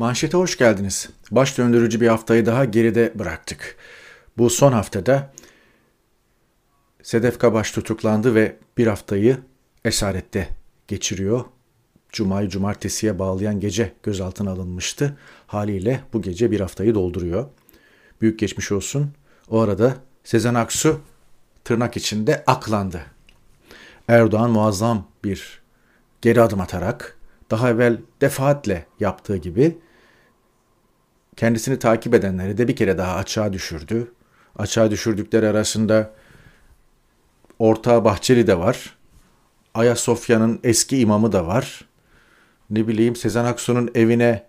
Manşete hoş geldiniz. Baş döndürücü bir haftayı daha geride bıraktık. Bu son haftada Sedef Kabaş tutuklandı ve bir haftayı esarette geçiriyor. Cuma'yı cumartesiye bağlayan gece gözaltına alınmıştı. Haliyle bu gece bir haftayı dolduruyor. Büyük geçmiş olsun. O arada Sezen Aksu tırnak içinde aklandı. Erdoğan muazzam bir geri adım atarak daha evvel defaatle yaptığı gibi kendisini takip edenleri de bir kere daha açığa düşürdü. Açığa düşürdükleri arasında Orta Bahçeli de var. Ayasofya'nın eski imamı da var. Ne bileyim Sezen Aksu'nun evine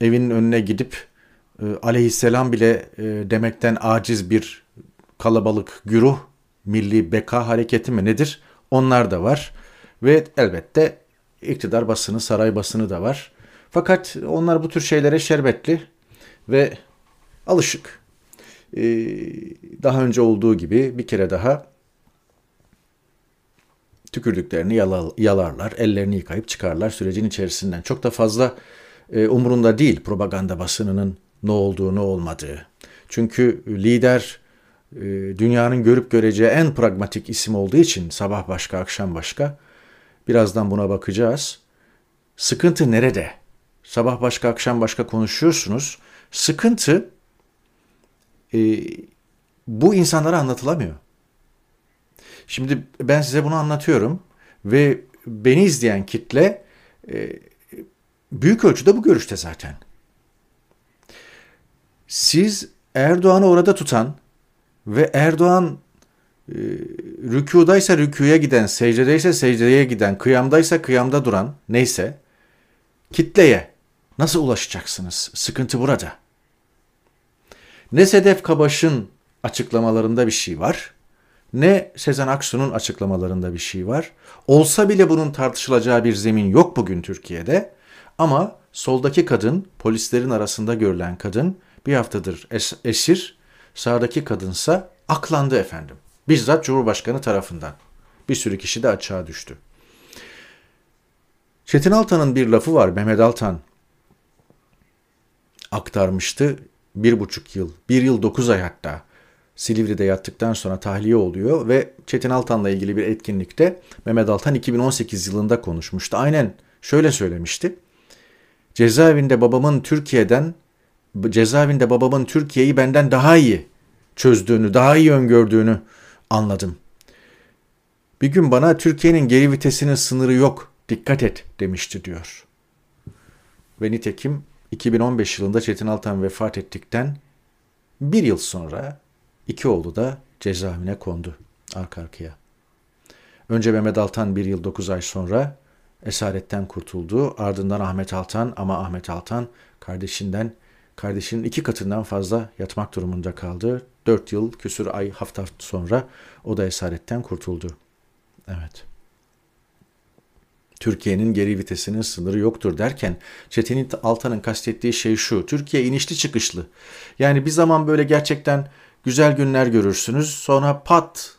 evinin önüne gidip e, aleyhisselam bile e, demekten aciz bir kalabalık güruh milli beka hareketi mi nedir? Onlar da var. Ve elbette iktidar basını, saray basını da var. Fakat onlar bu tür şeylere şerbetli ve alışık. Ee, daha önce olduğu gibi bir kere daha tükürdüklerini yalarlar, ellerini yıkayıp çıkarlar sürecin içerisinden. Çok da fazla e, umurunda değil propaganda basınının ne olduğu ne olmadığı. Çünkü lider e, dünyanın görüp göreceği en pragmatik isim olduğu için sabah başka akşam başka. Birazdan buna bakacağız. Sıkıntı nerede? Sabah başka akşam başka konuşuyorsunuz. Sıkıntı e, bu insanlara anlatılamıyor. Şimdi ben size bunu anlatıyorum ve beni izleyen kitle e, büyük ölçüde bu görüşte zaten. Siz Erdoğan'ı orada tutan ve Erdoğan e, rükudaysa rükuya giden, secdedeyse secdeye giden, kıyamdaysa kıyamda duran neyse kitleye nasıl ulaşacaksınız? Sıkıntı burada. Ne Sedef Kabaş'ın açıklamalarında bir şey var, ne Sezen Aksu'nun açıklamalarında bir şey var. Olsa bile bunun tartışılacağı bir zemin yok bugün Türkiye'de. Ama soldaki kadın, polislerin arasında görülen kadın bir haftadır es- esir, sağdaki kadınsa aklandı efendim. Bizzat Cumhurbaşkanı tarafından. Bir sürü kişi de açığa düştü. Çetin Altan'ın bir lafı var. Mehmet Altan aktarmıştı. Bir buçuk yıl, bir yıl dokuz ay hatta Silivri'de yattıktan sonra tahliye oluyor ve Çetin Altan'la ilgili bir etkinlikte Mehmet Altan 2018 yılında konuşmuştu. Aynen şöyle söylemişti. Cezaevinde babamın Türkiye'den cezaevinde babamın Türkiye'yi benden daha iyi çözdüğünü, daha iyi öngördüğünü anladım. Bir gün bana Türkiye'nin geri vitesinin sınırı yok, dikkat et demişti diyor. Ve nitekim 2015 yılında Çetin Altan vefat ettikten bir yıl sonra iki oğlu da cezaevine kondu arka arkaya. Önce Mehmet Altan bir yıl dokuz ay sonra esaretten kurtuldu. Ardından Ahmet Altan ama Ahmet Altan kardeşinden kardeşinin iki katından fazla yatmak durumunda kaldı. Dört yıl küsür ay hafta sonra o da esaretten kurtuldu. Evet. Türkiye'nin geri vitesinin sınırı yoktur derken Çetin Altan'ın kastettiği şey şu. Türkiye inişli çıkışlı. Yani bir zaman böyle gerçekten güzel günler görürsünüz. Sonra pat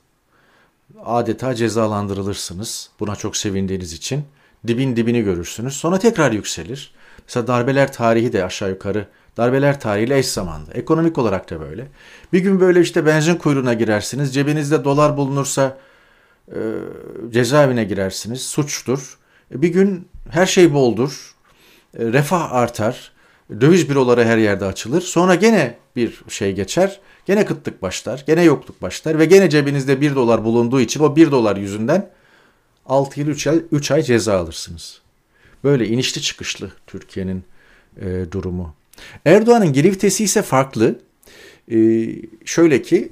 adeta cezalandırılırsınız. Buna çok sevindiğiniz için. Dibin dibini görürsünüz. Sonra tekrar yükselir. Mesela darbeler tarihi de aşağı yukarı darbeler tarihiyle eş zamanlı. Ekonomik olarak da böyle. Bir gün böyle işte benzin kuyruğuna girersiniz. Cebinizde dolar bulunursa e, cezaevine girersiniz. Suçtur. E, bir gün her şey boldur. E, refah artar. Döviz büroları her yerde açılır. Sonra gene bir şey geçer. Gene kıtlık başlar. Gene yokluk başlar. Ve gene cebinizde 1 dolar bulunduğu için o 1 dolar yüzünden 6 yıl 3 ay, 3 ay ceza alırsınız. Böyle inişli çıkışlı Türkiye'nin e, durumu. Erdoğan'ın geri vitesi ise farklı. E, şöyle ki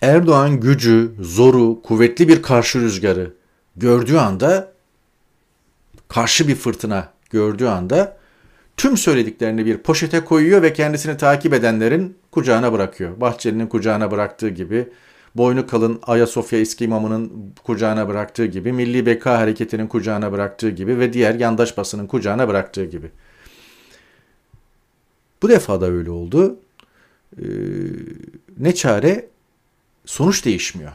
Erdoğan gücü, zoru, kuvvetli bir karşı rüzgarı gördüğü anda karşı bir fırtına gördüğü anda tüm söylediklerini bir poşete koyuyor ve kendisini takip edenlerin kucağına bırakıyor. Bahçeli'nin kucağına bıraktığı gibi, boynu kalın Ayasofya eski imamının kucağına bıraktığı gibi, Milli Beka Hareketi'nin kucağına bıraktığı gibi ve diğer yandaş basının kucağına bıraktığı gibi. Bu defa da öyle oldu. Ee, ne çare? Sonuç değişmiyor.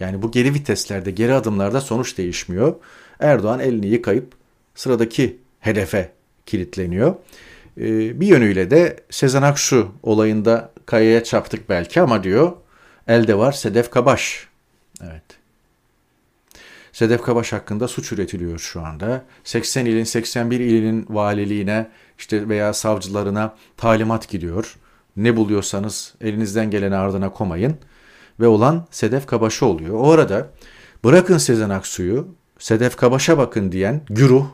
Yani bu geri viteslerde, geri adımlarda sonuç değişmiyor. Erdoğan elini yıkayıp sıradaki hedefe kilitleniyor. Ee, bir yönüyle de Sezen Aksu olayında kayaya çarptık belki ama diyor elde var Sedef Kabaş. Evet. Sedef Kabaş hakkında suç üretiliyor şu anda. 80 ilin 81 ilinin valiliğine işte veya savcılarına talimat gidiyor. Ne buluyorsanız elinizden geleni ardına komayın. Ve olan Sedef Kabaş'a oluyor. O arada bırakın Sezen Aksu'yu Sedef Kabaş'a bakın diyen güruh,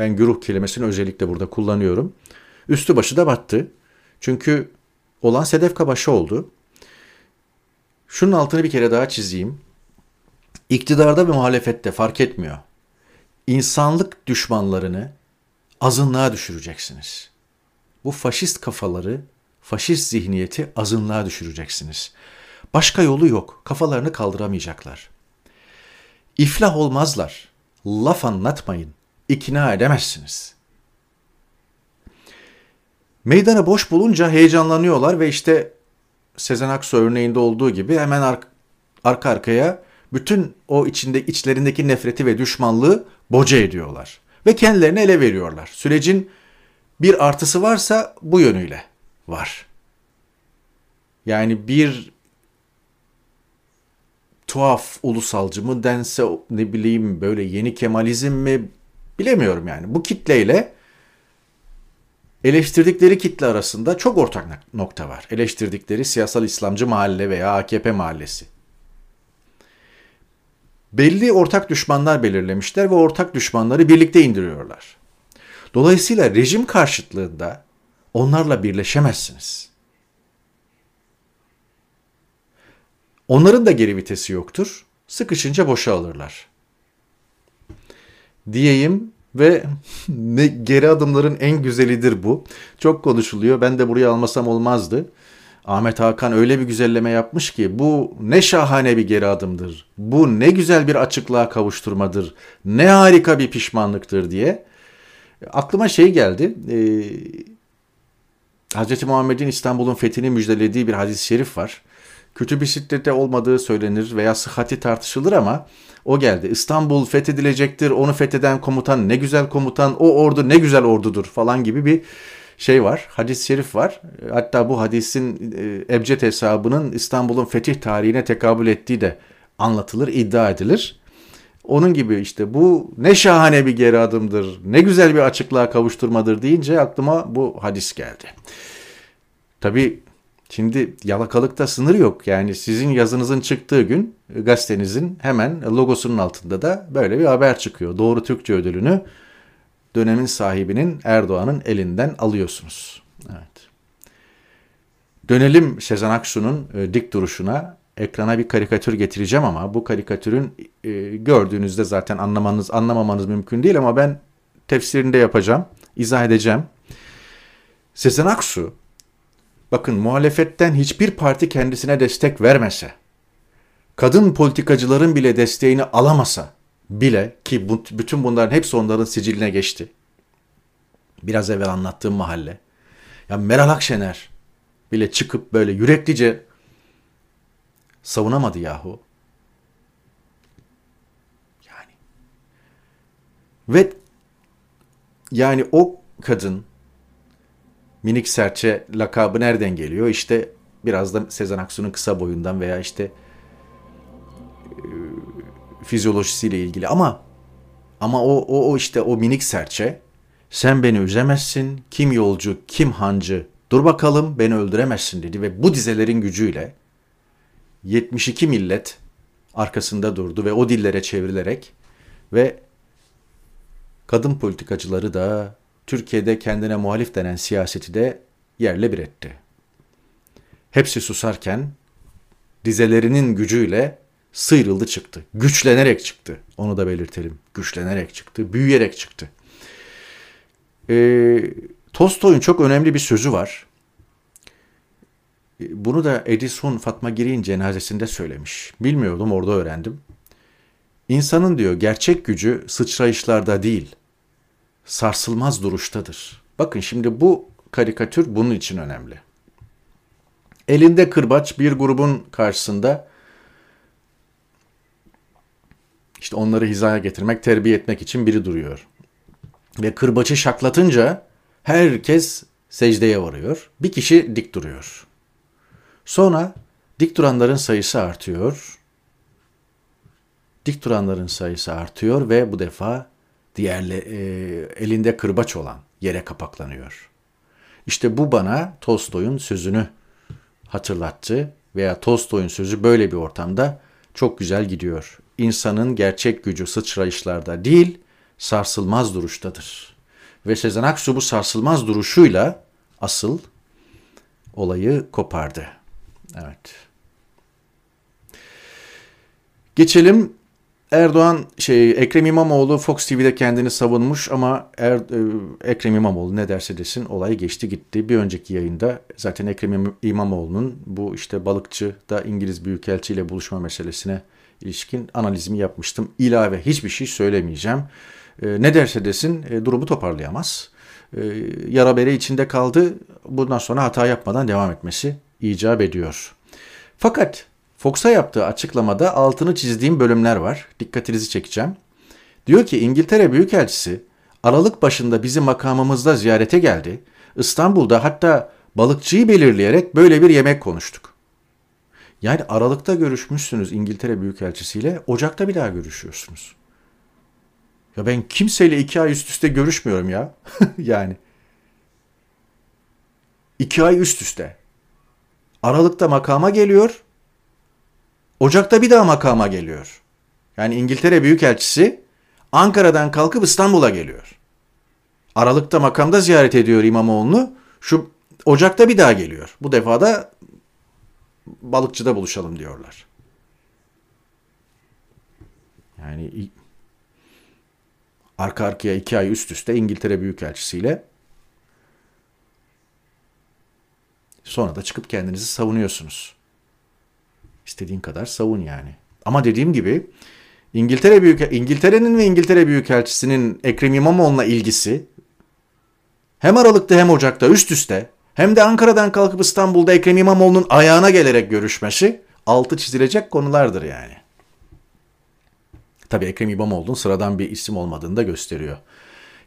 ben güruh kelimesini özellikle burada kullanıyorum. Üstü başı da battı. Çünkü olan Sedef Kabaş'a oldu. Şunun altını bir kere daha çizeyim. İktidarda ve muhalefette fark etmiyor. İnsanlık düşmanlarını azınlığa düşüreceksiniz. Bu faşist kafaları, faşist zihniyeti azınlığa düşüreceksiniz. Başka yolu yok. Kafalarını kaldıramayacaklar. İflah olmazlar. Laf anlatmayın. İkna edemezsiniz. Meydanı boş bulunca heyecanlanıyorlar ve işte Sezen Aksu örneğinde olduğu gibi hemen ar- arka arkaya bütün o içinde içlerindeki nefreti ve düşmanlığı boca ediyorlar ve kendilerini ele veriyorlar. Sürecin bir artısı varsa bu yönüyle var. Yani bir tuhaf ulusalcı mı dense ne bileyim böyle yeni Kemalizm mi bilemiyorum yani. Bu kitleyle eleştirdikleri kitle arasında çok ortak nokta var. Eleştirdikleri siyasal İslamcı mahalle veya AKP mahallesi. Belli ortak düşmanlar belirlemişler ve ortak düşmanları birlikte indiriyorlar. Dolayısıyla rejim karşıtlığında onlarla birleşemezsiniz. Onların da geri vitesi yoktur. Sıkışınca boşa alırlar. Diyeyim ve ne geri adımların en güzelidir bu. Çok konuşuluyor. Ben de buraya almasam olmazdı. Ahmet Hakan öyle bir güzelleme yapmış ki bu ne şahane bir geri adımdır. Bu ne güzel bir açıklığa kavuşturmadır. Ne harika bir pişmanlıktır diye. Aklıma şey geldi. Ee, Hz. Muhammed'in İstanbul'un fethini müjdelediği bir hadis-i şerif var kötü bir şiddette olmadığı söylenir veya sıhhati tartışılır ama o geldi. İstanbul fethedilecektir, onu fetheden komutan ne güzel komutan, o ordu ne güzel ordudur falan gibi bir şey var. Hadis-i şerif var. Hatta bu hadisin e, ebced hesabının İstanbul'un fetih tarihine tekabül ettiği de anlatılır, iddia edilir. Onun gibi işte bu ne şahane bir geri adımdır, ne güzel bir açıklığa kavuşturmadır deyince aklıma bu hadis geldi. Tabi Şimdi yalakalıkta sınır yok. Yani sizin yazınızın çıktığı gün gazetenizin hemen logosunun altında da böyle bir haber çıkıyor. Doğru Türkçe ödülünü dönemin sahibinin Erdoğan'ın elinden alıyorsunuz. Evet. Dönelim Sezen Aksu'nun e, dik duruşuna. Ekrana bir karikatür getireceğim ama bu karikatürün e, gördüğünüzde zaten anlamanız, anlamamanız mümkün değil ama ben tefsirinde yapacağım, izah edeceğim. Sezen Aksu bakın muhalefetten hiçbir parti kendisine destek vermese, kadın politikacıların bile desteğini alamasa bile ki bu, bütün bunların hepsi onların siciline geçti. Biraz evvel anlattığım mahalle. Ya Meral Akşener bile çıkıp böyle yüreklice savunamadı yahu. Yani ve yani o kadın minik serçe lakabı nereden geliyor? İşte biraz da Sezen Aksu'nun kısa boyundan veya işte e, fizyolojisiyle ilgili ama ama o, o, o işte o minik serçe sen beni üzemezsin kim yolcu kim hancı dur bakalım beni öldüremezsin dedi ve bu dizelerin gücüyle 72 millet arkasında durdu ve o dillere çevrilerek ve kadın politikacıları da Türkiye'de kendine muhalif denen siyaseti de yerle bir etti. Hepsi susarken dizelerinin gücüyle sıyrıldı çıktı. Güçlenerek çıktı. Onu da belirtelim. Güçlenerek çıktı, büyüyerek çıktı. E, Tolstoy'un çok önemli bir sözü var. Ee, bunu da Edison Fatma Giri'nin cenazesinde söylemiş. Bilmiyordum orada öğrendim. İnsanın diyor gerçek gücü sıçrayışlarda değil, sarsılmaz duruştadır. Bakın şimdi bu karikatür bunun için önemli. Elinde kırbaç bir grubun karşısında işte onları hizaya getirmek, terbiye etmek için biri duruyor. Ve kırbaçı şaklatınca herkes secdeye varıyor. Bir kişi dik duruyor. Sonra dik duranların sayısı artıyor. Dik duranların sayısı artıyor ve bu defa diğerle e, elinde kırbaç olan yere kapaklanıyor. İşte bu bana Tolstoy'un sözünü hatırlattı veya Tolstoy'un sözü böyle bir ortamda çok güzel gidiyor. İnsanın gerçek gücü sıçrayışlarda değil, sarsılmaz duruştadır. Ve Sezen Aksu bu sarsılmaz duruşuyla asıl olayı kopardı. Evet. Geçelim Erdoğan şey Ekrem İmamoğlu Fox TV'de kendini savunmuş ama er, e, Ekrem İmamoğlu ne derse desin olay geçti gitti. Bir önceki yayında zaten Ekrem İmamoğlu'nun bu işte balıkçı da İngiliz Büyükelçi ile buluşma meselesine ilişkin analizimi yapmıştım. İlave hiçbir şey söylemeyeceğim. E, ne derse desin e, durumu toparlayamaz. Yara bere içinde kaldı. Bundan sonra hata yapmadan devam etmesi icap ediyor. Fakat Fox'a yaptığı açıklamada altını çizdiğim bölümler var. Dikkatinizi çekeceğim. Diyor ki İngiltere Büyükelçisi Aralık başında bizi makamımızda ziyarete geldi. İstanbul'da hatta balıkçıyı belirleyerek böyle bir yemek konuştuk. Yani Aralık'ta görüşmüşsünüz İngiltere Büyükelçisiyle, Ocak'ta bir daha görüşüyorsunuz. Ya ben kimseyle iki ay üst üste görüşmüyorum ya. yani. İki ay üst üste. Aralık'ta makama geliyor. Ocak'ta bir daha makama geliyor. Yani İngiltere Büyükelçisi Ankara'dan kalkıp İstanbul'a geliyor. Aralık'ta makamda ziyaret ediyor İmamoğlu'nu. Şu Ocak'ta bir daha geliyor. Bu defa da balıkçıda buluşalım diyorlar. Yani arka arkaya iki ay üst üste İngiltere Büyükelçisiyle sonra da çıkıp kendinizi savunuyorsunuz. İstediğin kadar savun yani. Ama dediğim gibi İngiltere Büyük İngiltere'nin ve İngiltere Büyükelçisi'nin Ekrem İmamoğlu'na ilgisi hem Aralık'ta hem Ocak'ta üst üste hem de Ankara'dan kalkıp İstanbul'da Ekrem İmamoğlu'nun ayağına gelerek görüşmesi altı çizilecek konulardır yani. Tabii Ekrem İmamoğlu'nun sıradan bir isim olmadığını da gösteriyor.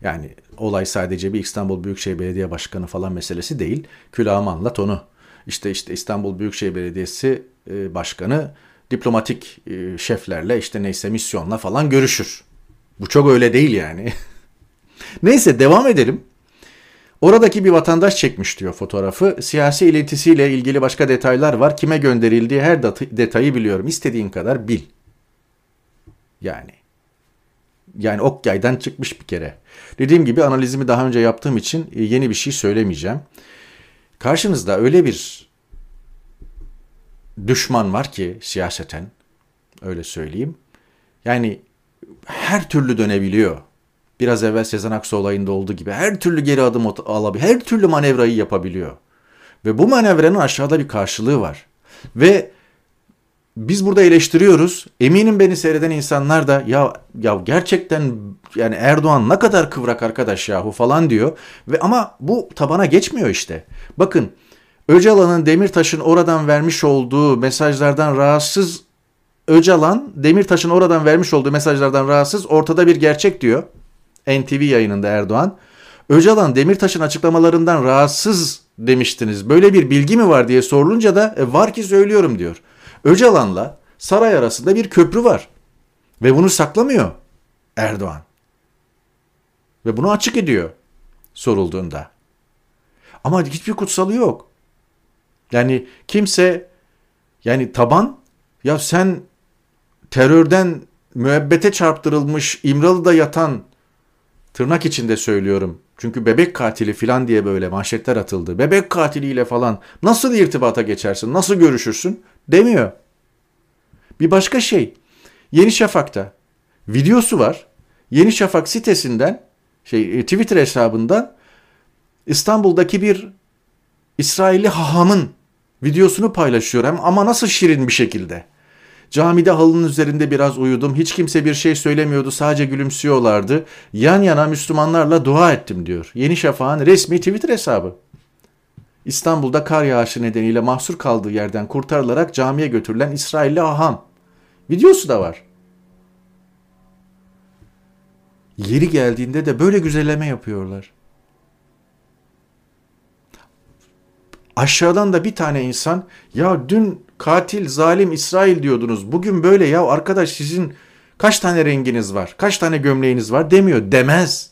Yani olay sadece bir İstanbul Büyükşehir Belediye Başkanı falan meselesi değil. Külahımı anlat onu. İşte işte İstanbul Büyükşehir Belediyesi e, Başkanı diplomatik e, şeflerle işte neyse misyonla falan görüşür. Bu çok öyle değil yani. neyse devam edelim. Oradaki bir vatandaş çekmiş diyor fotoğrafı. Siyasi iletisiyle ilgili başka detaylar var. Kime gönderildiği her detayı biliyorum. İstediğin kadar bil. Yani. Yani ok yaydan çıkmış bir kere. Dediğim gibi analizimi daha önce yaptığım için e, yeni bir şey söylemeyeceğim. Karşınızda öyle bir düşman var ki siyaseten öyle söyleyeyim. Yani her türlü dönebiliyor. Biraz evvel Sezen Aksu olayında olduğu gibi her türlü geri adım alabiliyor. Her türlü manevrayı yapabiliyor. Ve bu manevranın aşağıda bir karşılığı var. Ve biz burada eleştiriyoruz. Eminim beni seyreden insanlar da ya ya gerçekten yani Erdoğan ne kadar kıvrak arkadaş yahu falan diyor. Ve ama bu tabana geçmiyor işte. Bakın Öcalan'ın Demirtaş'ın oradan vermiş olduğu mesajlardan rahatsız Öcalan Demirtaş'ın oradan vermiş olduğu mesajlardan rahatsız ortada bir gerçek diyor. NTV yayınında Erdoğan. Öcalan Demirtaş'ın açıklamalarından rahatsız demiştiniz. Böyle bir bilgi mi var diye sorulunca da e, var ki söylüyorum diyor. Öcalan'la saray arasında bir köprü var. Ve bunu saklamıyor Erdoğan. Ve bunu açık ediyor sorulduğunda. Ama hiçbir kutsalı yok. Yani kimse yani taban ya sen terörden müebbete çarptırılmış İmralı'da yatan tırnak içinde söylüyorum. Çünkü bebek katili falan diye böyle manşetler atıldı. Bebek katiliyle falan nasıl irtibata geçersin, nasıl görüşürsün demiyor. Bir başka şey. Yeni Şafak'ta videosu var. Yeni Şafak sitesinden şey e, Twitter hesabından İstanbul'daki bir İsrailli hahamın videosunu paylaşıyorum ama nasıl şirin bir şekilde. Camide halının üzerinde biraz uyudum. Hiç kimse bir şey söylemiyordu. Sadece gülümsüyorlardı. Yan yana Müslümanlarla dua ettim diyor. Yeni Şafak'ın resmi Twitter hesabı. İstanbul'da kar yağışı nedeniyle mahsur kaldığı yerden kurtarılarak camiye götürülen İsrailli aham. Videosu da var. Yeri geldiğinde de böyle güzelleme yapıyorlar. Aşağıdan da bir tane insan ya dün katil, zalim İsrail diyordunuz. Bugün böyle ya arkadaş sizin kaç tane renginiz var, kaç tane gömleğiniz var demiyor, demez.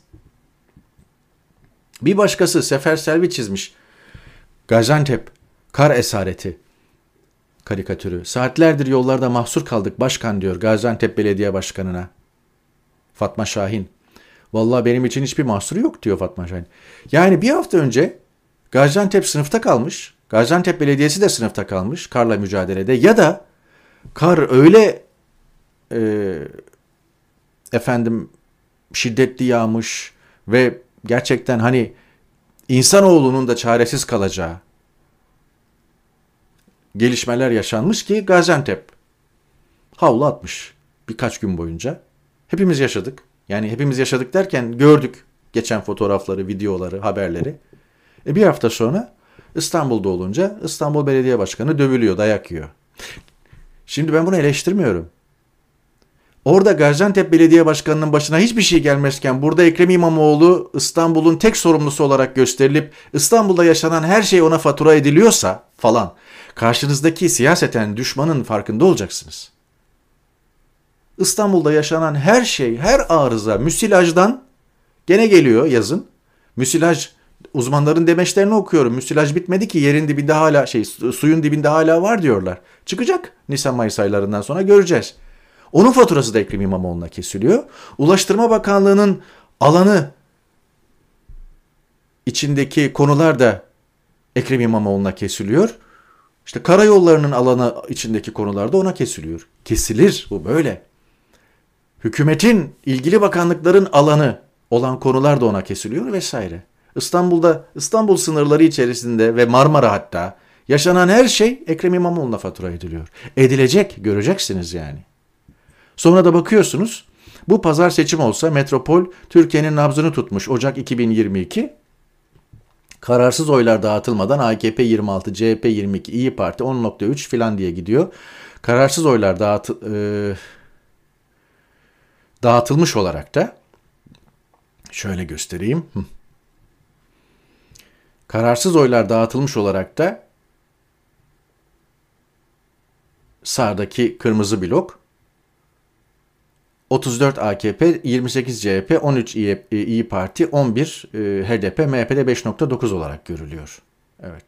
Bir başkası Sefer Selvi çizmiş. Gaziantep, kar esareti karikatürü. Saatlerdir yollarda mahsur kaldık başkan diyor Gaziantep Belediye Başkanı'na. Fatma Şahin. Vallahi benim için hiçbir mahsuru yok diyor Fatma Şahin. Yani bir hafta önce Gaziantep sınıfta kalmış. Gaziantep Belediyesi de sınıfta kalmış karla mücadelede. Ya da kar öyle e, efendim şiddetli yağmış ve gerçekten hani insanoğlunun da çaresiz kalacağı gelişmeler yaşanmış ki Gaziantep havlu atmış birkaç gün boyunca. Hepimiz yaşadık. Yani hepimiz yaşadık derken gördük geçen fotoğrafları, videoları, haberleri. E bir hafta sonra İstanbul'da olunca İstanbul Belediye Başkanı dövülüyor, dayak yiyor. Şimdi ben bunu eleştirmiyorum. Orada Gaziantep Belediye Başkanı'nın başına hiçbir şey gelmezken burada Ekrem İmamoğlu İstanbul'un tek sorumlusu olarak gösterilip İstanbul'da yaşanan her şey ona fatura ediliyorsa falan karşınızdaki siyaseten düşmanın farkında olacaksınız. İstanbul'da yaşanan her şey, her arıza müsilajdan gene geliyor yazın. Müsilaj uzmanların demeçlerini okuyorum. Müsilaj bitmedi ki yerin dibinde hala şey suyun dibinde hala var diyorlar. Çıkacak Nisan Mayıs aylarından sonra göreceğiz. Onun faturası da Ekrem İmamoğlu'na kesiliyor. Ulaştırma Bakanlığı'nın alanı içindeki konular da Ekrem İmamoğlu'na kesiliyor. İşte karayollarının alanı içindeki konularda ona kesiliyor. Kesilir bu böyle. Hükümetin ilgili bakanlıkların alanı olan konular da ona kesiliyor vesaire. İstanbul'da İstanbul sınırları içerisinde ve Marmara hatta yaşanan her şey Ekrem İmamoğlu'na fatura ediliyor. Edilecek göreceksiniz yani. Sonra da bakıyorsunuz bu pazar seçim olsa Metropol Türkiye'nin nabzını tutmuş Ocak 2022. Kararsız oylar dağıtılmadan AKP 26, CHP 22, İyi Parti 10.3 filan diye gidiyor. Kararsız oylar dağıt, e, dağıtılmış olarak da şöyle göstereyim. Kararsız oylar dağıtılmış olarak da sağdaki kırmızı blok 34 AKP, 28 CHP, 13 İyi, Parti, 11 e, HDP, MHP'de 5.9 olarak görülüyor. Evet.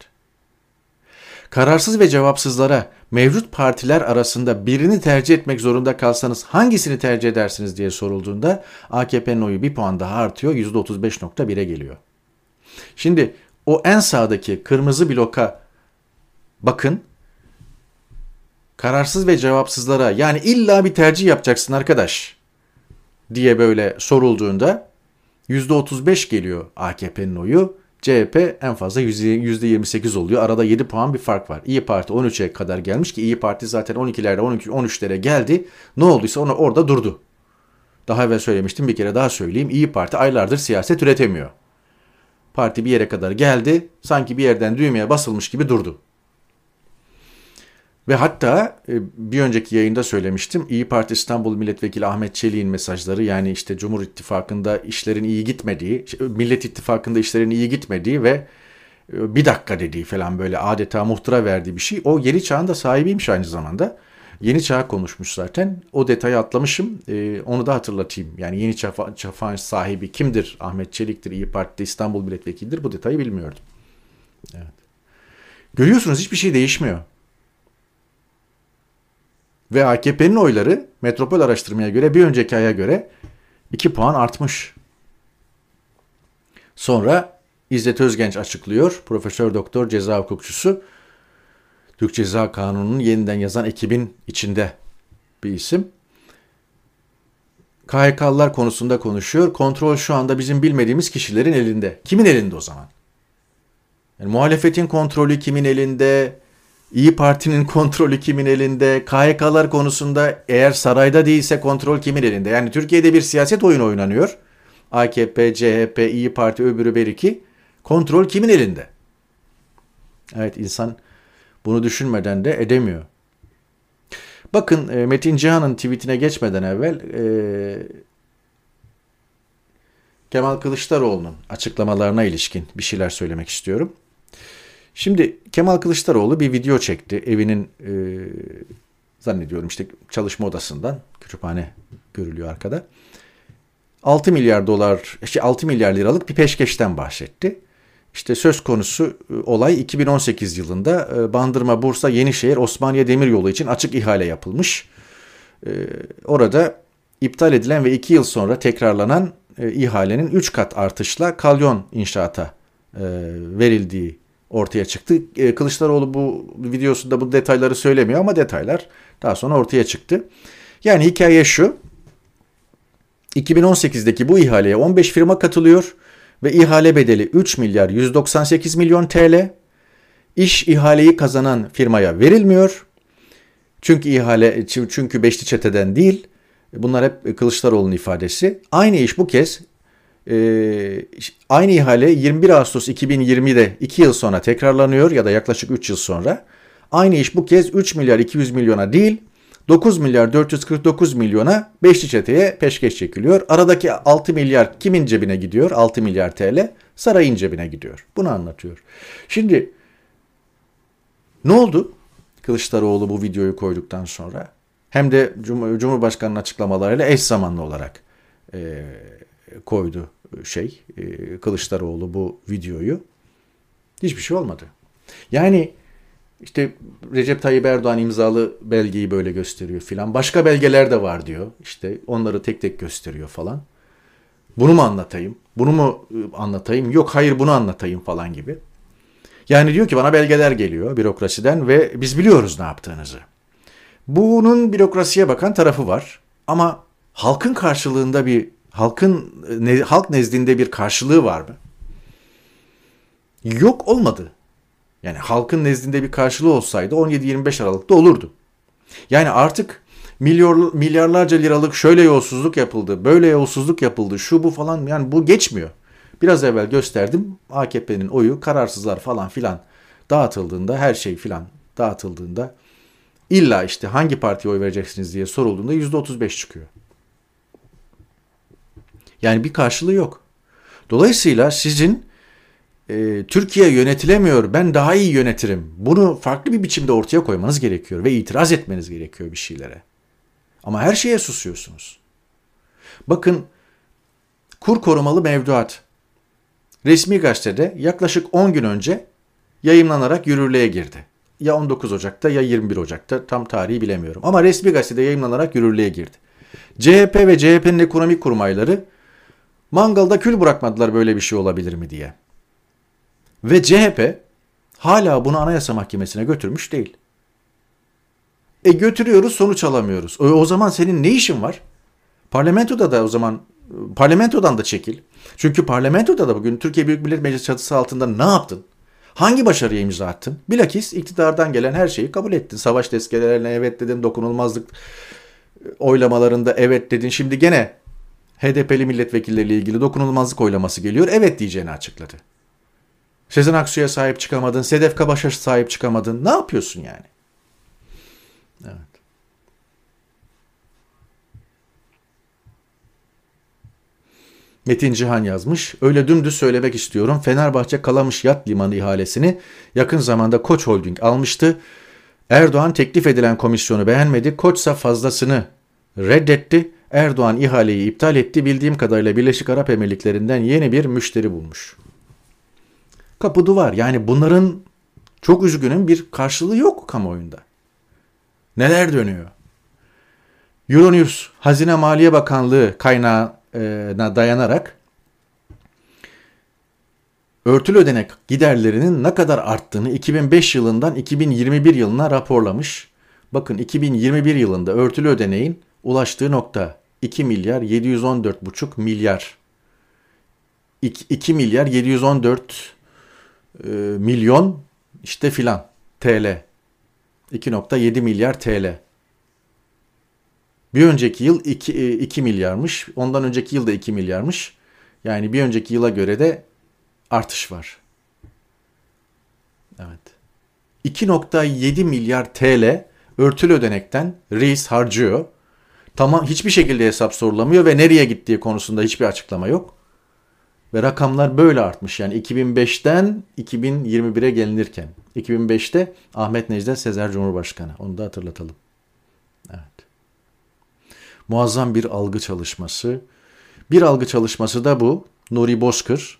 Kararsız ve cevapsızlara mevcut partiler arasında birini tercih etmek zorunda kalsanız hangisini tercih edersiniz diye sorulduğunda AKP'nin oyu bir puan daha artıyor %35.1'e geliyor. Şimdi o en sağdaki kırmızı bloka bakın kararsız ve cevapsızlara yani illa bir tercih yapacaksın arkadaş diye böyle sorulduğunda %35 geliyor AKP'nin oyu. CHP en fazla %28 oluyor. Arada 7 puan bir fark var. İyi Parti 13'e kadar gelmiş ki İyi Parti zaten 12'lerde 12 13'lere geldi. Ne olduysa onu orada durdu. Daha evvel söylemiştim bir kere daha söyleyeyim. İyi Parti aylardır siyaset üretemiyor. Parti bir yere kadar geldi. Sanki bir yerden düğmeye basılmış gibi durdu. Ve hatta e, bir önceki yayında söylemiştim. İyi Parti İstanbul Milletvekili Ahmet Çelik'in mesajları yani işte Cumhur İttifakı'nda işlerin iyi gitmediği, Millet İttifakı'nda işlerin iyi gitmediği ve e, bir dakika dediği falan böyle adeta muhtıra verdiği bir şey. O yeni çağın da sahibiymiş aynı zamanda. Yeni çağ konuşmuş zaten. O detayı atlamışım. Ee, onu da hatırlatayım. Yani yeni çağ, çağ sahibi kimdir? Ahmet Çelik'tir, İyi Parti'de İstanbul Milletvekilidir. Bu detayı bilmiyordum. Evet. Görüyorsunuz hiçbir şey değişmiyor. Ve AKP'nin oyları metropol araştırmaya göre bir önceki aya göre 2 puan artmış. Sonra İzzet Özgenç açıklıyor. Profesör Doktor ceza hukukçusu. Türk Ceza Kanunu'nun yeniden yazan ekibin içinde bir isim. KHK'lılar konusunda konuşuyor. Kontrol şu anda bizim bilmediğimiz kişilerin elinde. Kimin elinde o zaman? Yani muhalefetin kontrolü kimin elinde? İyi Parti'nin kontrolü kimin elinde? KHK'lar konusunda eğer sarayda değilse kontrol kimin elinde? Yani Türkiye'de bir siyaset oyunu oynanıyor. AKP, CHP, İyi Parti, öbürü beriki. Kontrol kimin elinde? Evet insan bunu düşünmeden de edemiyor. Bakın e, Metin Cihan'ın tweetine geçmeden evvel e, Kemal Kılıçdaroğlu'nun açıklamalarına ilişkin bir şeyler söylemek istiyorum. Şimdi Kemal Kılıçdaroğlu bir video çekti. Evinin e, zannediyorum işte çalışma odasından kütüphane görülüyor arkada. 6 milyar dolar, işte 6 milyar liralık bir peşkeşten bahsetti. İşte söz konusu e, olay 2018 yılında e, Bandırma Bursa Yenişehir Osmaniye Demiryolu için açık ihale yapılmış. E, orada iptal edilen ve 2 yıl sonra tekrarlanan ihalenin 3 kat artışla kalyon inşaata verildiği ortaya çıktı. Kılıçdaroğlu bu videosunda bu detayları söylemiyor ama detaylar daha sonra ortaya çıktı. Yani hikaye şu. 2018'deki bu ihaleye 15 firma katılıyor ve ihale bedeli 3 milyar 198 milyon TL. İş ihaleyi kazanan firmaya verilmiyor. Çünkü ihale çünkü Beşli Çete'den değil. Bunlar hep Kılıçdaroğlu'nun ifadesi. Aynı iş bu kez e, aynı ihale 21 Ağustos 2020'de 2 yıl sonra tekrarlanıyor ya da yaklaşık 3 yıl sonra. Aynı iş bu kez 3 milyar 200 milyona değil 9 milyar 449 milyona Beşli Çete'ye peşkeş çekiliyor. Aradaki 6 milyar kimin cebine gidiyor? 6 milyar TL sarayın cebine gidiyor. Bunu anlatıyor. Şimdi ne oldu? Kılıçdaroğlu bu videoyu koyduktan sonra hem de Cumhurbaşkanı'nın açıklamalarıyla eş zamanlı olarak e, koydu şey e, Kılıçdaroğlu bu videoyu. Hiçbir şey olmadı. Yani işte Recep Tayyip Erdoğan imzalı belgeyi böyle gösteriyor filan. Başka belgeler de var diyor. İşte onları tek tek gösteriyor falan. Bunu mu anlatayım? Bunu mu ıı, anlatayım? Yok hayır bunu anlatayım falan gibi. Yani diyor ki bana belgeler geliyor bürokrasiden ve biz biliyoruz ne yaptığınızı. Bunun bürokrasiye bakan tarafı var. Ama halkın karşılığında bir halkın ne, halk nezdinde bir karşılığı var mı? Yok olmadı. Yani halkın nezdinde bir karşılığı olsaydı 17-25 Aralık'ta olurdu. Yani artık milyar, milyarlarca liralık şöyle yolsuzluk yapıldı, böyle yolsuzluk yapıldı, şu bu falan yani bu geçmiyor. Biraz evvel gösterdim AKP'nin oyu kararsızlar falan filan dağıtıldığında her şey filan dağıtıldığında illa işte hangi partiye oy vereceksiniz diye sorulduğunda %35 çıkıyor. Yani bir karşılığı yok. Dolayısıyla sizin e, Türkiye yönetilemiyor ben daha iyi yönetirim. Bunu farklı bir biçimde ortaya koymanız gerekiyor ve itiraz etmeniz gerekiyor bir şeylere. Ama her şeye susuyorsunuz. Bakın kur korumalı mevduat resmi gazetede yaklaşık 10 gün önce yayımlanarak yürürlüğe girdi. Ya 19 Ocak'ta ya 21 Ocak'ta tam tarihi bilemiyorum. Ama resmi gazetede yayımlanarak yürürlüğe girdi. CHP ve CHP'nin ekonomik kurmayları mangalda kül bırakmadılar böyle bir şey olabilir mi diye. Ve CHP hala bunu Anayasa Mahkemesi'ne götürmüş değil. E götürüyoruz sonuç alamıyoruz. O, o zaman senin ne işin var? Parlamentoda da o zaman parlamentodan da çekil. Çünkü parlamentoda da bugün Türkiye Büyük Millet Meclisi çatısı altında ne yaptın? Hangi başarıya imza attın? Bilakis iktidardan gelen her şeyi kabul ettin. Savaş tezkerelerine evet dedin, dokunulmazlık oylamalarında evet dedin. Şimdi gene HDP'li milletvekilleriyle ilgili dokunulmazlık oylaması geliyor. Evet diyeceğini açıkladı. Sezen Aksu'ya sahip çıkamadın, Sedef Kabaş'a sahip çıkamadın. Ne yapıyorsun yani? Evet. Metin Cihan yazmış. Öyle dümdüz söylemek istiyorum. Fenerbahçe Kalamış Yat Limanı ihalesini yakın zamanda Koç Holding almıştı. Erdoğan teklif edilen komisyonu beğenmedi. Koçsa fazlasını reddetti. Erdoğan ihaleyi iptal etti. Bildiğim kadarıyla Birleşik Arap Emirlikleri'nden yeni bir müşteri bulmuş kapı duvar. Yani bunların çok üzgünüm bir karşılığı yok kamuoyunda. Neler dönüyor? Euronews Hazine Maliye Bakanlığı kaynağına dayanarak örtülü ödenek giderlerinin ne kadar arttığını 2005 yılından 2021 yılına raporlamış. Bakın 2021 yılında örtülü ödeneğin ulaştığı nokta 2 milyar 714,5 milyar 2, 2 milyar 714 e, milyon işte filan TL. 2.7 milyar TL. Bir önceki yıl 2, 2 e, milyarmış. Ondan önceki yıl da 2 milyarmış. Yani bir önceki yıla göre de artış var. Evet. 2.7 milyar TL örtülü ödenekten reis harcıyor. Tamam hiçbir şekilde hesap sorulamıyor ve nereye gittiği konusunda hiçbir açıklama yok. Ve rakamlar böyle artmış yani 2005'ten 2021'e gelinirken. 2005'te Ahmet Necdet Sezer Cumhurbaşkanı. Onu da hatırlatalım. Evet. Muazzam bir algı çalışması. Bir algı çalışması da bu. Nuri Bozkır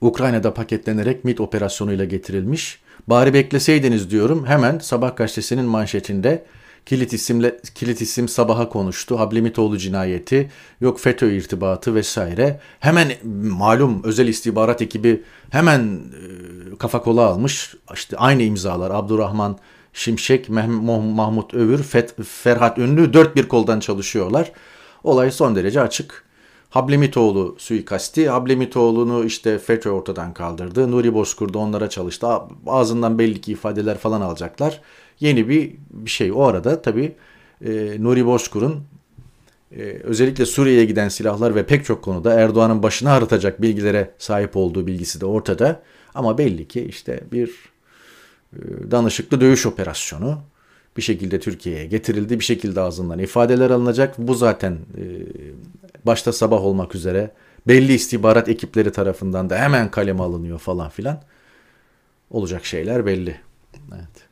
Ukrayna'da paketlenerek MIT operasyonuyla getirilmiş. Bari bekleseydiniz diyorum. Hemen Sabah gazetesinin manşetinde kilit isimle kilit isim sabaha konuştu. Hablemitoğlu cinayeti, yok FETÖ irtibatı vesaire. Hemen malum özel istihbarat ekibi hemen e, kafa kola almış. İşte aynı imzalar Abdurrahman Şimşek, Mahmut Övür, Fet, Ferhat Ünlü dört bir koldan çalışıyorlar. Olay son derece açık. Hablemitoğlu suikasti. Hablemitoğlu'nu işte FETÖ ortadan kaldırdı. Nuri Bozkurt onlara çalıştı. Ağzından belli ki ifadeler falan alacaklar. Yeni bir, bir şey. O arada tabii e, Nuri Bozkurt'un e, özellikle Suriye'ye giden silahlar ve pek çok konuda Erdoğan'ın başını ağrıtacak bilgilere sahip olduğu bilgisi de ortada. Ama belli ki işte bir e, danışıklı dövüş operasyonu bir şekilde Türkiye'ye getirildi. Bir şekilde ağzından ifadeler alınacak. Bu zaten e, başta sabah olmak üzere belli istihbarat ekipleri tarafından da hemen kaleme alınıyor falan filan. Olacak şeyler belli. Evet.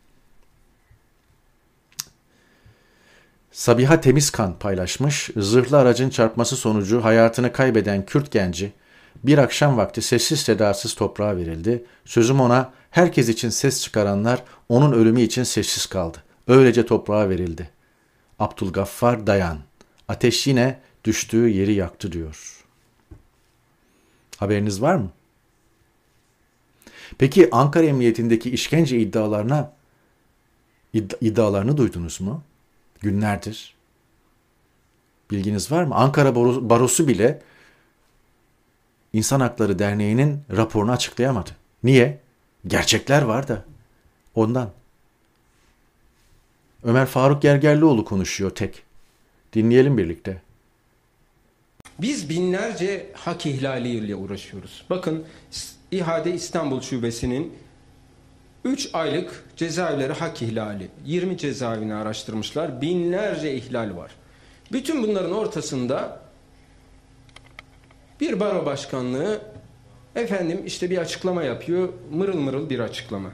Sabiha Temizkan paylaşmış. Zırhlı aracın çarpması sonucu hayatını kaybeden Kürt genci bir akşam vakti sessiz sedasız toprağa verildi. Sözüm ona herkes için ses çıkaranlar onun ölümü için sessiz kaldı. Öylece toprağa verildi. Abdülgaffar Dayan. Ateş yine düştüğü yeri yaktı diyor. Haberiniz var mı? Peki Ankara Emniyetindeki işkence iddialarına iddialarını duydunuz mu? Günlerdir. Bilginiz var mı? Ankara Barosu bile İnsan Hakları Derneği'nin raporunu açıklayamadı. Niye? Gerçekler var da. Ondan. Ömer Faruk Gergerlioğlu konuşuyor tek. Dinleyelim birlikte. Biz binlerce hak ihlaliyle uğraşıyoruz. Bakın İHA'de İstanbul Şubesi'nin 3 aylık cezaevleri hak ihlali. 20 cezaevini araştırmışlar. Binlerce ihlal var. Bütün bunların ortasında bir baro başkanlığı efendim işte bir açıklama yapıyor. Mırıl mırıl bir açıklama.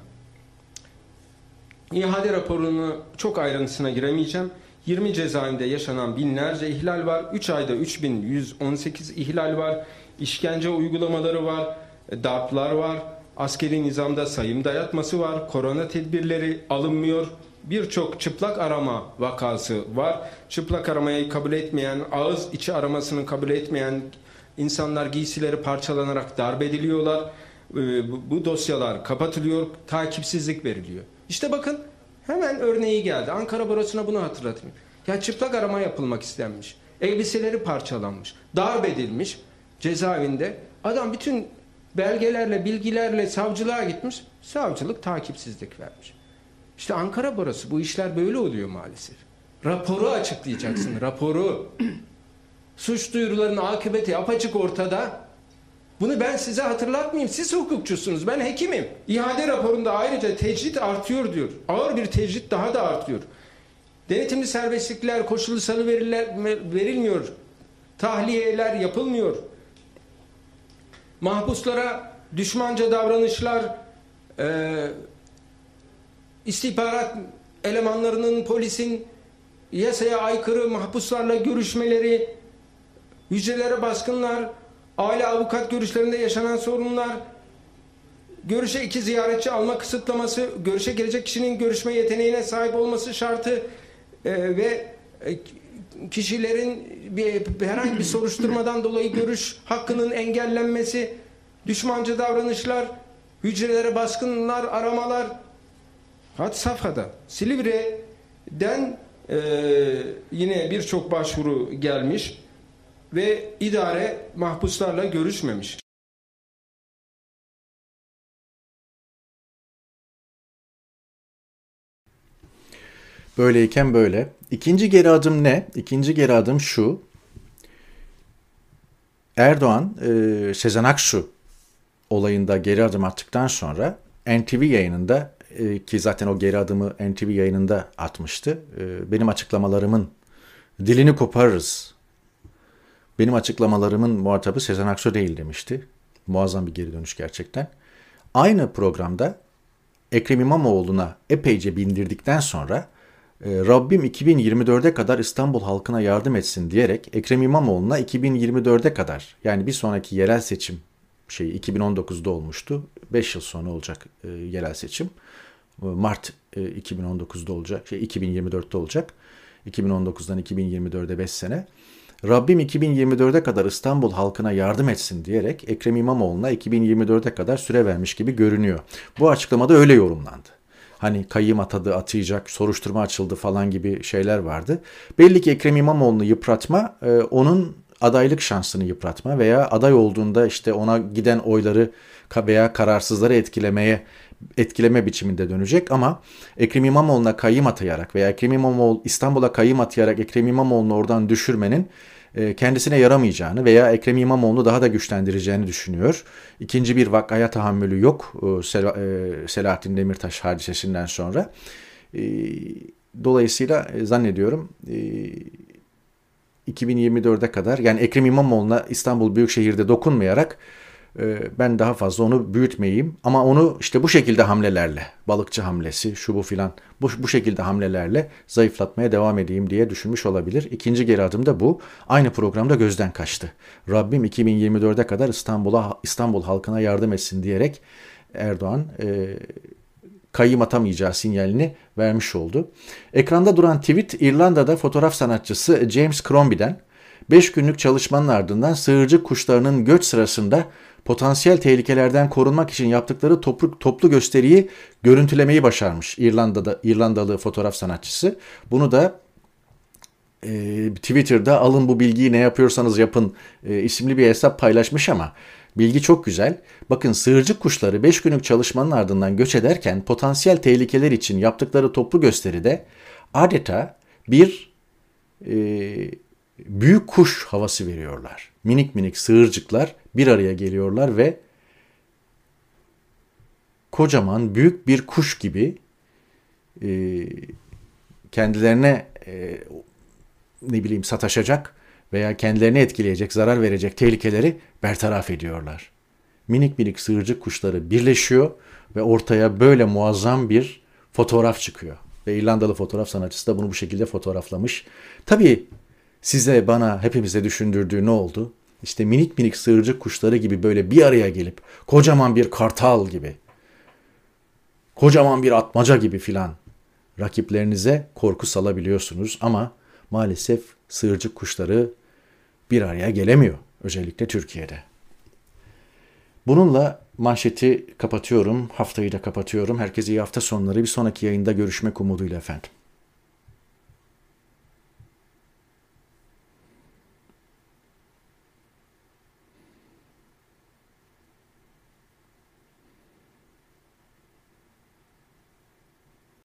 İhade raporunu çok ayrıntısına giremeyeceğim. 20 cezaevinde yaşanan binlerce ihlal var. 3 ayda 3118 ihlal var. İşkence uygulamaları var. Darplar var. Askeri nizamda sayım dayatması var. Korona tedbirleri alınmıyor. Birçok çıplak arama vakası var. Çıplak aramayı kabul etmeyen, ağız içi aramasını kabul etmeyen insanlar giysileri parçalanarak darp ediliyorlar. Ee, bu dosyalar kapatılıyor, takipsizlik veriliyor. İşte bakın hemen örneği geldi. Ankara Barosu'na bunu hatırlatayım. Ya çıplak arama yapılmak istenmiş. Elbiseleri parçalanmış. Darp edilmiş cezaevinde. Adam bütün belgelerle, bilgilerle savcılığa gitmiş. Savcılık takipsizlik vermiş. İşte Ankara Barosu bu işler böyle oluyor maalesef. Raporu açıklayacaksın, raporu. Suç duyurularının akıbeti apaçık ortada. Bunu ben size hatırlatmayayım. Siz hukukçusunuz. Ben hekimim. İhade raporunda ayrıca tecrit artıyor diyor. Ağır bir tecrit daha da artıyor. Denetimli serbestlikler, koşullu salı veriler, verilmiyor. Tahliyeler yapılmıyor. Mahpuslara düşmanca davranışlar, e, istihbarat elemanlarının, polisin yasaya aykırı mahpuslarla görüşmeleri, hücrelere baskınlar, aile avukat görüşlerinde yaşanan sorunlar, görüşe iki ziyaretçi alma kısıtlaması, görüşe gelecek kişinin görüşme yeteneğine sahip olması şartı e, ve e, kişilerin bir, herhangi bir soruşturmadan dolayı görüş hakkının engellenmesi, düşmanca davranışlar, hücrelere baskınlar, aramalar had safhada. Silivri'den e, yine birçok başvuru gelmiş ve idare mahpuslarla görüşmemiş. Böyleyken böyle. İkinci geri adım ne? İkinci geri adım şu. Erdoğan e, Sezen Aksu olayında geri adım attıktan sonra NTV yayınında e, ki zaten o geri adımı NTV yayınında atmıştı. E, benim açıklamalarımın dilini koparırız Benim açıklamalarımın muhatabı Sezen Aksu değil demişti. Muazzam bir geri dönüş gerçekten. Aynı programda Ekrem İmamoğlu'na epeyce bindirdikten sonra Rabbim 2024'e kadar İstanbul halkına yardım etsin diyerek Ekrem İmamoğlu'na 2024'e kadar yani bir sonraki yerel seçim şey 2019'da olmuştu. 5 yıl sonra olacak e, yerel seçim. E, Mart e, 2019'da olacak. Şey 2024'te olacak. 2019'dan 2024'e 5 sene. Rabbim 2024'e kadar İstanbul halkına yardım etsin diyerek Ekrem İmamoğlu'na 2024'e kadar süre vermiş gibi görünüyor. Bu açıklamada öyle yorumlandı. Hani kayyım atadı, atayacak, soruşturma açıldı falan gibi şeyler vardı. Belli ki Ekrem İmamoğlu'nu yıpratma, e, onun adaylık şansını yıpratma veya aday olduğunda işte ona giden oyları veya kararsızları etkilemeye etkileme biçiminde dönecek ama Ekrem İmamoğlu'na kayyım atayarak veya Ekrem İmamoğlu İstanbul'a kayyım atayarak Ekrem İmamoğlu'nu oradan düşürmenin kendisine yaramayacağını veya Ekrem İmamoğlu'nu daha da güçlendireceğini düşünüyor. İkinci bir vakaya tahammülü yok e, e, Selahattin Demirtaş hadisesinden sonra. Dolayısıyla zannediyorum 2024'e kadar yani Ekrem İmamoğlu'na İstanbul Büyükşehir'de dokunmayarak ben daha fazla onu büyütmeyeyim ama onu işte bu şekilde hamlelerle balıkçı hamlesi şu bu filan bu, bu şekilde hamlelerle zayıflatmaya devam edeyim diye düşünmüş olabilir. İkinci geri adım da bu. Aynı programda gözden kaçtı. Rabbim 2024'e kadar İstanbul'a İstanbul halkına yardım etsin diyerek Erdoğan e, kayyım atamayacağı sinyalini vermiş oldu. Ekranda duran tweet İrlanda'da fotoğraf sanatçısı James Crombie'den 5 günlük çalışmanın ardından sığırcık kuşlarının göç sırasında potansiyel tehlikelerden korunmak için yaptıkları toplu, toplu gösteriyi görüntülemeyi başarmış İrlanda'da İrlandalı fotoğraf sanatçısı. Bunu da e, Twitter'da alın bu bilgiyi ne yapıyorsanız yapın e, isimli bir hesap paylaşmış ama bilgi çok güzel. Bakın sığırcık kuşları 5 günlük çalışmanın ardından göç ederken potansiyel tehlikeler için yaptıkları toplu gösteride adeta bir e, büyük kuş havası veriyorlar. Minik minik sığırcıklar bir araya geliyorlar ve kocaman büyük bir kuş gibi e, kendilerine e, ne bileyim sataşacak veya kendilerini etkileyecek, zarar verecek tehlikeleri bertaraf ediyorlar. Minik minik sığırcık kuşları birleşiyor ve ortaya böyle muazzam bir fotoğraf çıkıyor. Ve İrlandalı fotoğraf sanatçısı da bunu bu şekilde fotoğraflamış. Tabii size, bana, hepimize düşündürdüğü ne oldu? İşte minik minik sığırcık kuşları gibi böyle bir araya gelip kocaman bir kartal gibi, kocaman bir atmaca gibi filan rakiplerinize korku salabiliyorsunuz ama maalesef sığırcık kuşları bir araya gelemiyor özellikle Türkiye'de. Bununla manşeti kapatıyorum, haftayı da kapatıyorum. Herkese iyi hafta sonları. Bir sonraki yayında görüşmek umuduyla efendim.